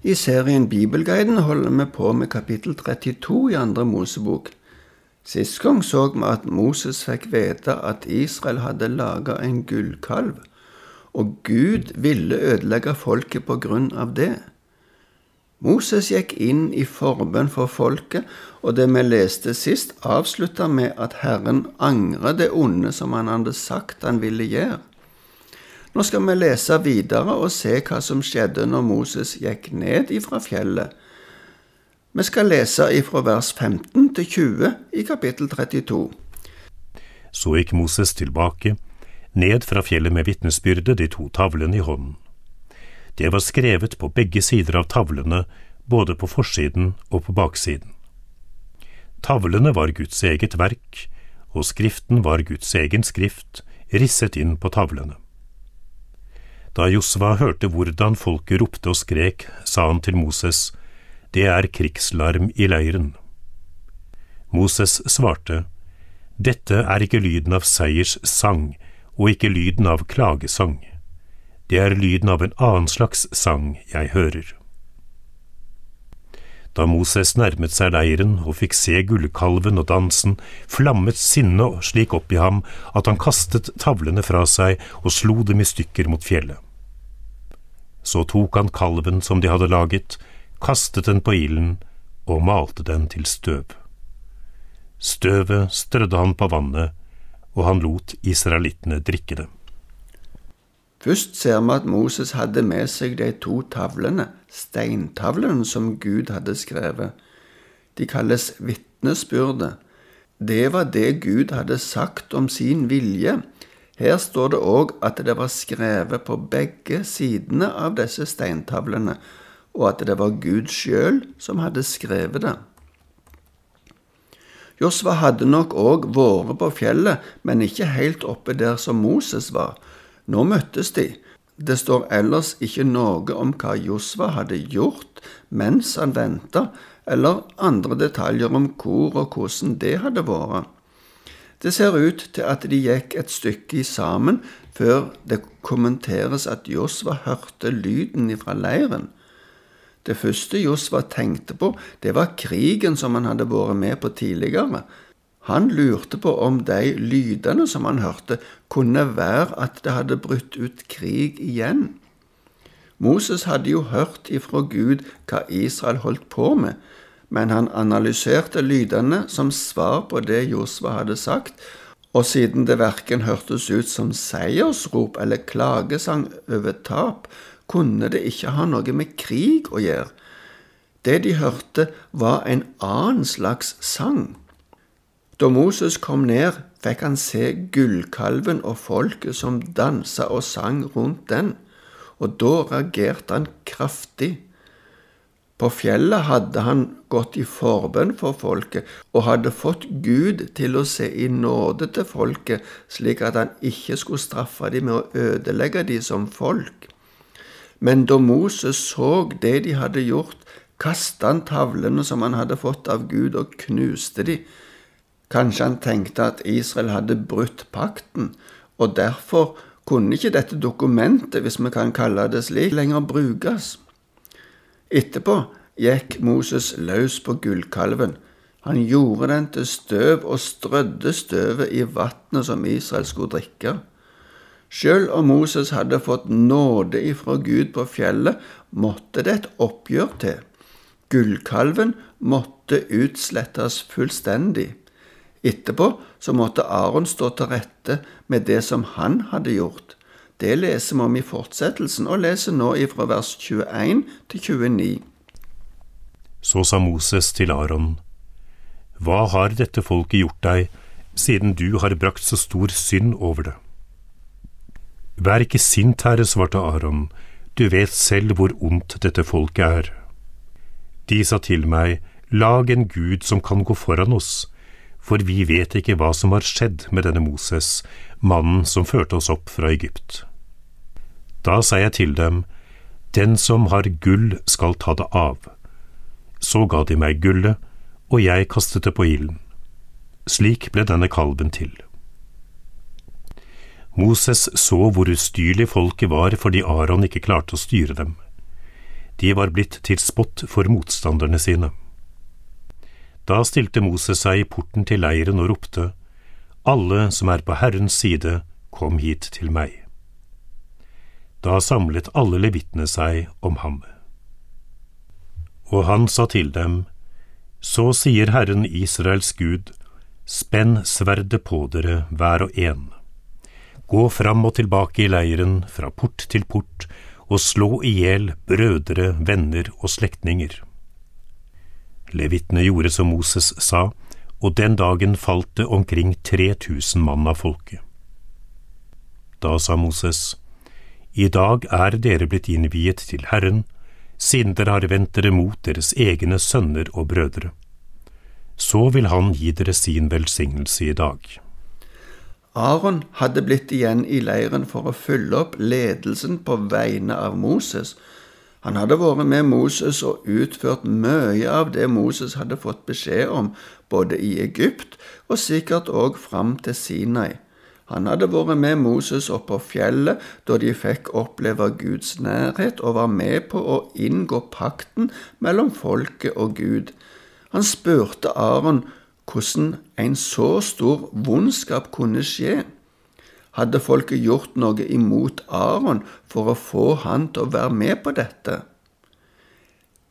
I serien Bibelguiden holder vi på med kapittel 32 i andre Mosebok. Sist gang så vi at Moses fikk vite at Israel hadde laga en gullkalv, og Gud ville ødelegge folket på grunn av det. Moses gikk inn i forbønn for folket, og det vi leste sist, avslutta med at Herren angret det onde som han hadde sagt han ville gjøre. Nå skal vi lese videre og se hva som skjedde når Moses gikk ned ifra fjellet. Vi skal lese ifra vers 15 til 20 i kapittel 32. Så gikk Moses tilbake, ned fra fjellet med vitnesbyrde, de to tavlene i hånden. Det var skrevet på begge sider av tavlene, både på forsiden og på baksiden. Tavlene var Guds eget verk, og skriften var Guds egen skrift, risset inn på tavlene. Da Josva hørte hvordan folket ropte og skrek, sa han til Moses, Det er krigslarm i leiren. Moses svarte, Dette er ikke lyden av seiers sang, og ikke lyden av klagesang. Det er lyden av en annen slags sang jeg hører. Da Moses nærmet seg leiren og fikk se gullkalven og dansen, flammet sinnet slik opp i ham at han kastet tavlene fra seg og slo dem i stykker mot fjellet. Så tok han kalven som de hadde laget, kastet den på ilden og malte den til støv. Støvet strødde han på vannet, og han lot israelittene drikke det. Først ser vi at Moses hadde med seg de to tavlene, steintavlene som Gud hadde skrevet. De kalles vitnesbyrde. Det var det Gud hadde sagt om sin vilje. Her står det òg at det var skrevet på begge sidene av disse steintavlene, og at det var Gud sjøl som hadde skrevet det. Josva hadde nok òg vært på fjellet, men ikke helt oppe der som Moses var. Nå møttes de. Det står ellers ikke noe om hva Josva hadde gjort mens han venta, eller andre detaljer om hvor og hvordan det hadde vært. Det ser ut til at de gikk et stykke sammen før det kommenteres at Josva hørte lyden fra leiren. Det første Josva tenkte på, det var krigen som han hadde vært med på tidligere. Han lurte på om de lydene som han hørte, kunne være at det hadde brutt ut krig igjen. Moses hadde jo hørt ifra Gud hva Israel holdt på med, men han analyserte lydene som svar på det Josva hadde sagt, og siden det verken hørtes ut som seiersrop eller klagesang over tap, kunne det ikke ha noe med krig å gjøre. Det de hørte, var en annen slags sang. Da Moses kom ned, fikk han se gullkalven og folket som dansa og sang rundt den, og da reagerte han kraftig. På fjellet hadde han gått i forbønn for folket og hadde fått Gud til å se i nåde til folket, slik at han ikke skulle straffe dem med å ødelegge dem som folk. Men da Moses så det de hadde gjort, kastet han tavlene som han hadde fått av Gud, og knuste dem. Kanskje han tenkte at Israel hadde brutt pakten, og derfor kunne ikke dette dokumentet, hvis vi kan kalle det slik, lenger brukes. Etterpå gikk Moses løs på gullkalven. Han gjorde den til støv og strødde støvet i vannet som Israel skulle drikke. Selv om Moses hadde fått nåde ifra Gud på fjellet, måtte det et oppgjør til. Gullkalven måtte utslettes fullstendig. Etterpå så måtte Aron stå til rette med det som han hadde gjort. Det leser vi om i fortsettelsen, og leser nå ifra vers 21 til 29. Så sa Moses til Aron, Hva har dette folket gjort deg, siden du har brakt så stor synd over det? Vær ikke sint, herre, svarte Aron, du vet selv hvor ondt dette folket er. De sa til meg, Lag en gud som kan gå foran oss, for vi vet ikke hva som har skjedd med denne Moses, mannen som førte oss opp fra Egypt. Da sa jeg til dem, Den som har gull skal ta det av. Så ga de meg gullet, og jeg kastet det på ilden. Slik ble denne kalven til. Moses så hvor ustyrlig folket var fordi Aron ikke klarte å styre dem. De var blitt til spott for motstanderne sine. Da stilte Moses seg i porten til leiren og ropte, Alle som er på Herrens side, kom hit til meg. Da samlet alle levitene seg om ham. Og han sa til dem, Så sier Herren Israels Gud, spenn sverdet på dere hver og en. Gå fram og tilbake i leiren, fra port til port, og slå i hjel brødre, venner og slektninger. Levitene gjorde som Moses sa, og den dagen falt det omkring 3000 mann av folket. Da sa Moses, I dag er dere blitt innviet til Herren, siden dere har vendt dere mot deres egne sønner og brødre. Så vil Han gi dere sin velsignelse i dag. Aron hadde blitt igjen i leiren for å fylle opp ledelsen på vegne av Moses. Han hadde vært med Moses og utført mye av det Moses hadde fått beskjed om, både i Egypt og sikkert òg fram til Sinai. Han hadde vært med Moses opp på fjellet da de fikk oppleve Guds nærhet, og var med på å inngå pakten mellom folket og Gud. Han spurte Aron hvordan en så stor vondskap kunne skje. Hadde folket gjort noe imot Aron for å få han til å være med på dette?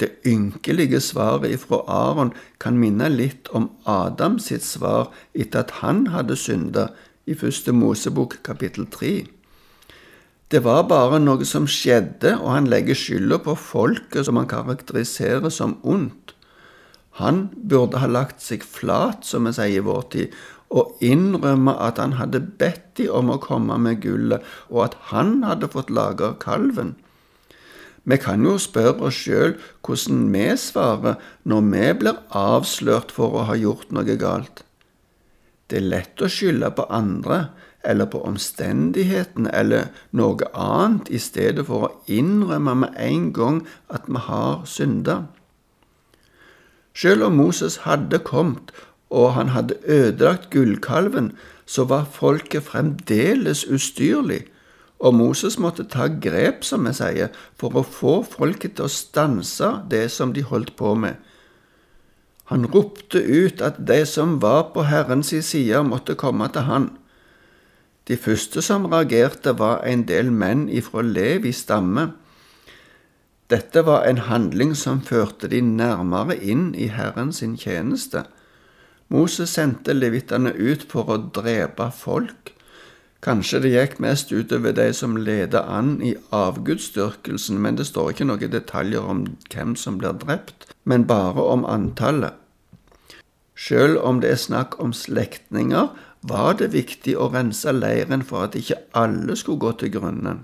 Det ynkelige svaret ifra Aron kan minne litt om Adam sitt svar etter at han hadde synda i første Mosebok kapittel tre. Det var bare noe som skjedde, og han legger skylda på folket som han karakteriserer som ondt. Han burde ha lagt seg flat, som vi sier i vår tid, og innrømme at han hadde bedt de om å komme med gullet, og at han hadde fått lage kalven. Vi kan jo spørre oss sjøl hvordan vi svarer når vi blir avslørt for å ha gjort noe galt. Det er lett å skylde på andre eller på omstendighetene eller noe annet i stedet for å innrømme med en gang at vi har synda. Selv om Moses hadde kommet og han hadde ødelagt gullkalven, så var folket fremdeles ustyrlig, og Moses måtte ta grep, som vi sier, for å få folket til å stanse det som de holdt på med. Han ropte ut at de som var på Herrens side, måtte komme til han. De første som reagerte, var en del menn ifra Levi stamme. Dette var en handling som førte de nærmere inn i Herren sin tjeneste. Moses sendte levittene ut for å drepe folk. Kanskje det gikk mest utover de som ledet an i avgudsdyrkelsen, men det står ikke noen detaljer om hvem som blir drept, men bare om antallet. Selv om det er snakk om slektninger, var det viktig å rense leiren for at ikke alle skulle gå til grunne.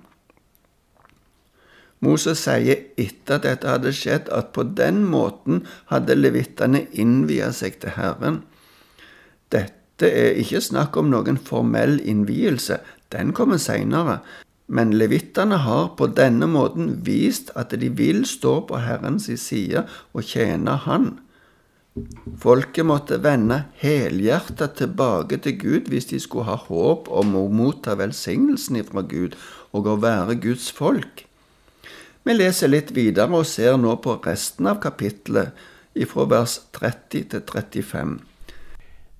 Moses sier etter at dette hadde skjedd, at på den måten hadde levittene innvia seg til Herren. Dette er ikke snakk om noen formell innvielse, den kommer seinere, men levittene har på denne måten vist at de vil stå på Herrens side og tjene Han. Folket måtte vende helhjertet tilbake til Gud hvis de skulle ha håp om å motta velsignelsen ifra Gud og å være Guds folk. Vi leser litt videre og ser nå på resten av kapittelet ifra vers 30 til 35.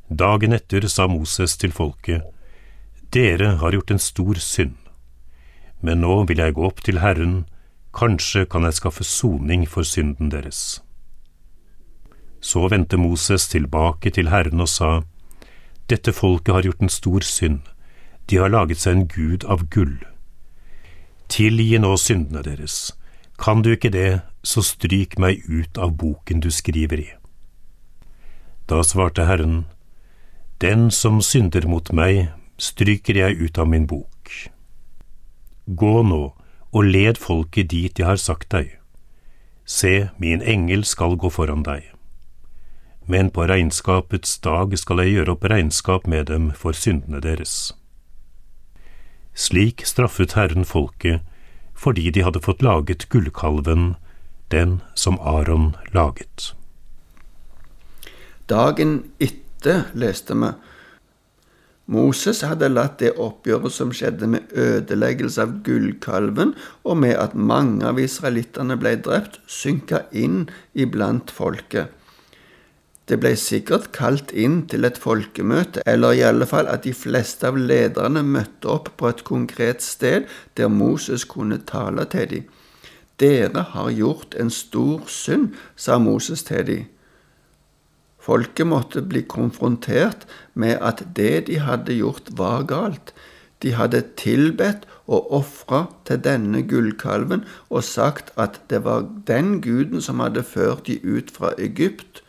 Dagen etter sa Moses til folket, Dere har gjort en stor synd, men nå vil jeg gå opp til Herren, kanskje kan jeg skaffe soning for synden deres. Så vendte Moses tilbake til Herren og sa, Dette folket har gjort en stor synd, de har laget seg en gud av gull. Tilgi nå syndene deres, kan du ikke det, så stryk meg ut av boken du skriver i. Da svarte Herren, Den som synder mot meg, stryker jeg ut av min bok. Gå nå og led folket dit jeg har sagt deg. Se, min engel skal gå foran deg men på regnskapets dag skal jeg gjøre opp regnskap med dem for syndene deres. Slik straffet Herren folket fordi de hadde fått laget gullkalven, den som Aron laget. Dagen etter, leste vi, Moses hadde latt det oppgjøret som skjedde med ødeleggelse av gullkalven, og med at mange av israelittene ble drept, synke inn iblant folket. Det ble sikkert kalt inn til et folkemøte, eller i alle fall at de fleste av lederne møtte opp på et konkret sted der Moses kunne tale til dem. Dere har gjort en stor synd, sa Moses til dem. Folket måtte bli konfrontert med at det de hadde gjort, var galt. De hadde tilbedt og ofra til denne gullkalven og sagt at det var den guden som hadde ført de ut fra Egypt.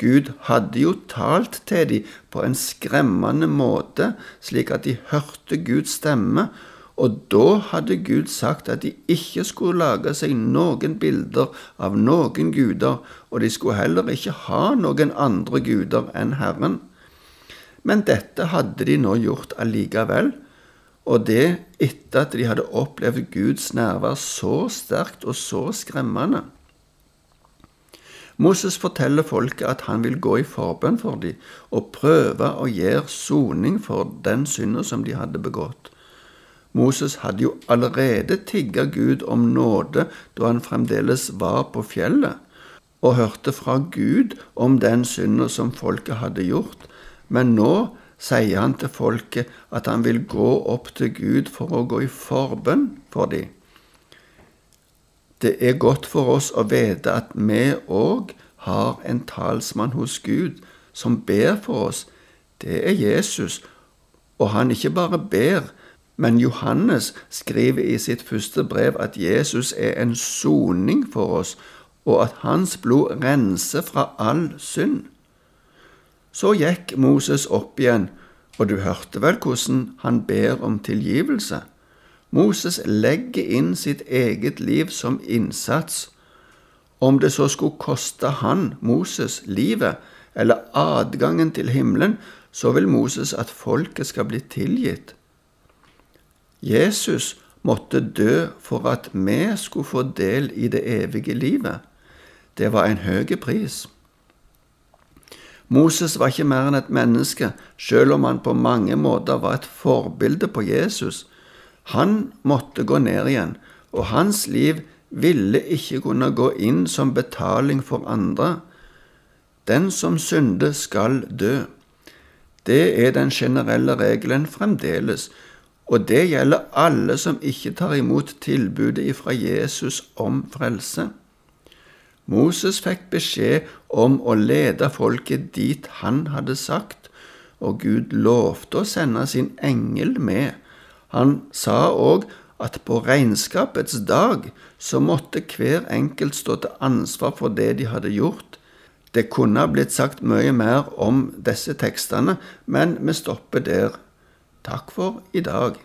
Gud hadde jo talt til dem på en skremmende måte, slik at de hørte Guds stemme, og da hadde Gud sagt at de ikke skulle lage seg noen bilder av noen guder, og de skulle heller ikke ha noen andre guder enn Herren. Men dette hadde de nå gjort allikevel, og det etter at de hadde opplevd Guds nærvær så sterkt og så skremmende. Moses forteller folket at han vil gå i forbønn for dem og prøve å gjøre soning for den synden som de hadde begått. Moses hadde jo allerede tigga Gud om nåde da han fremdeles var på fjellet, og hørte fra Gud om den synden som folket hadde gjort, men nå sier han til folket at han vil gå opp til Gud for å gå i forbønn for dem. Det er godt for oss å vite at vi òg har en talsmann hos Gud som ber for oss. Det er Jesus, og han ikke bare ber, men Johannes skriver i sitt første brev at Jesus er en soning for oss, og at hans blod renser fra all synd. Så gikk Moses opp igjen, og du hørte vel hvordan han ber om tilgivelse? Moses legger inn sitt eget liv som innsats. Om det så skulle koste han, Moses, livet eller adgangen til himmelen, så vil Moses at folket skal bli tilgitt. Jesus måtte dø for at vi skulle få del i det evige livet. Det var en høy pris. Moses var ikke mer enn et menneske, selv om han på mange måter var et forbilde på Jesus. Han måtte gå ned igjen, og hans liv ville ikke kunne gå inn som betaling for andre. Den som synder, skal dø. Det er den generelle regelen fremdeles, og det gjelder alle som ikke tar imot tilbudet ifra Jesus om frelse. Moses fikk beskjed om å lede folket dit han hadde sagt, og Gud lovte å sende sin engel med. Han sa òg at på regnskapets dag så måtte hver enkelt stå til ansvar for det de hadde gjort. Det kunne ha blitt sagt mye mer om disse tekstene, men vi stopper der. Takk for i dag.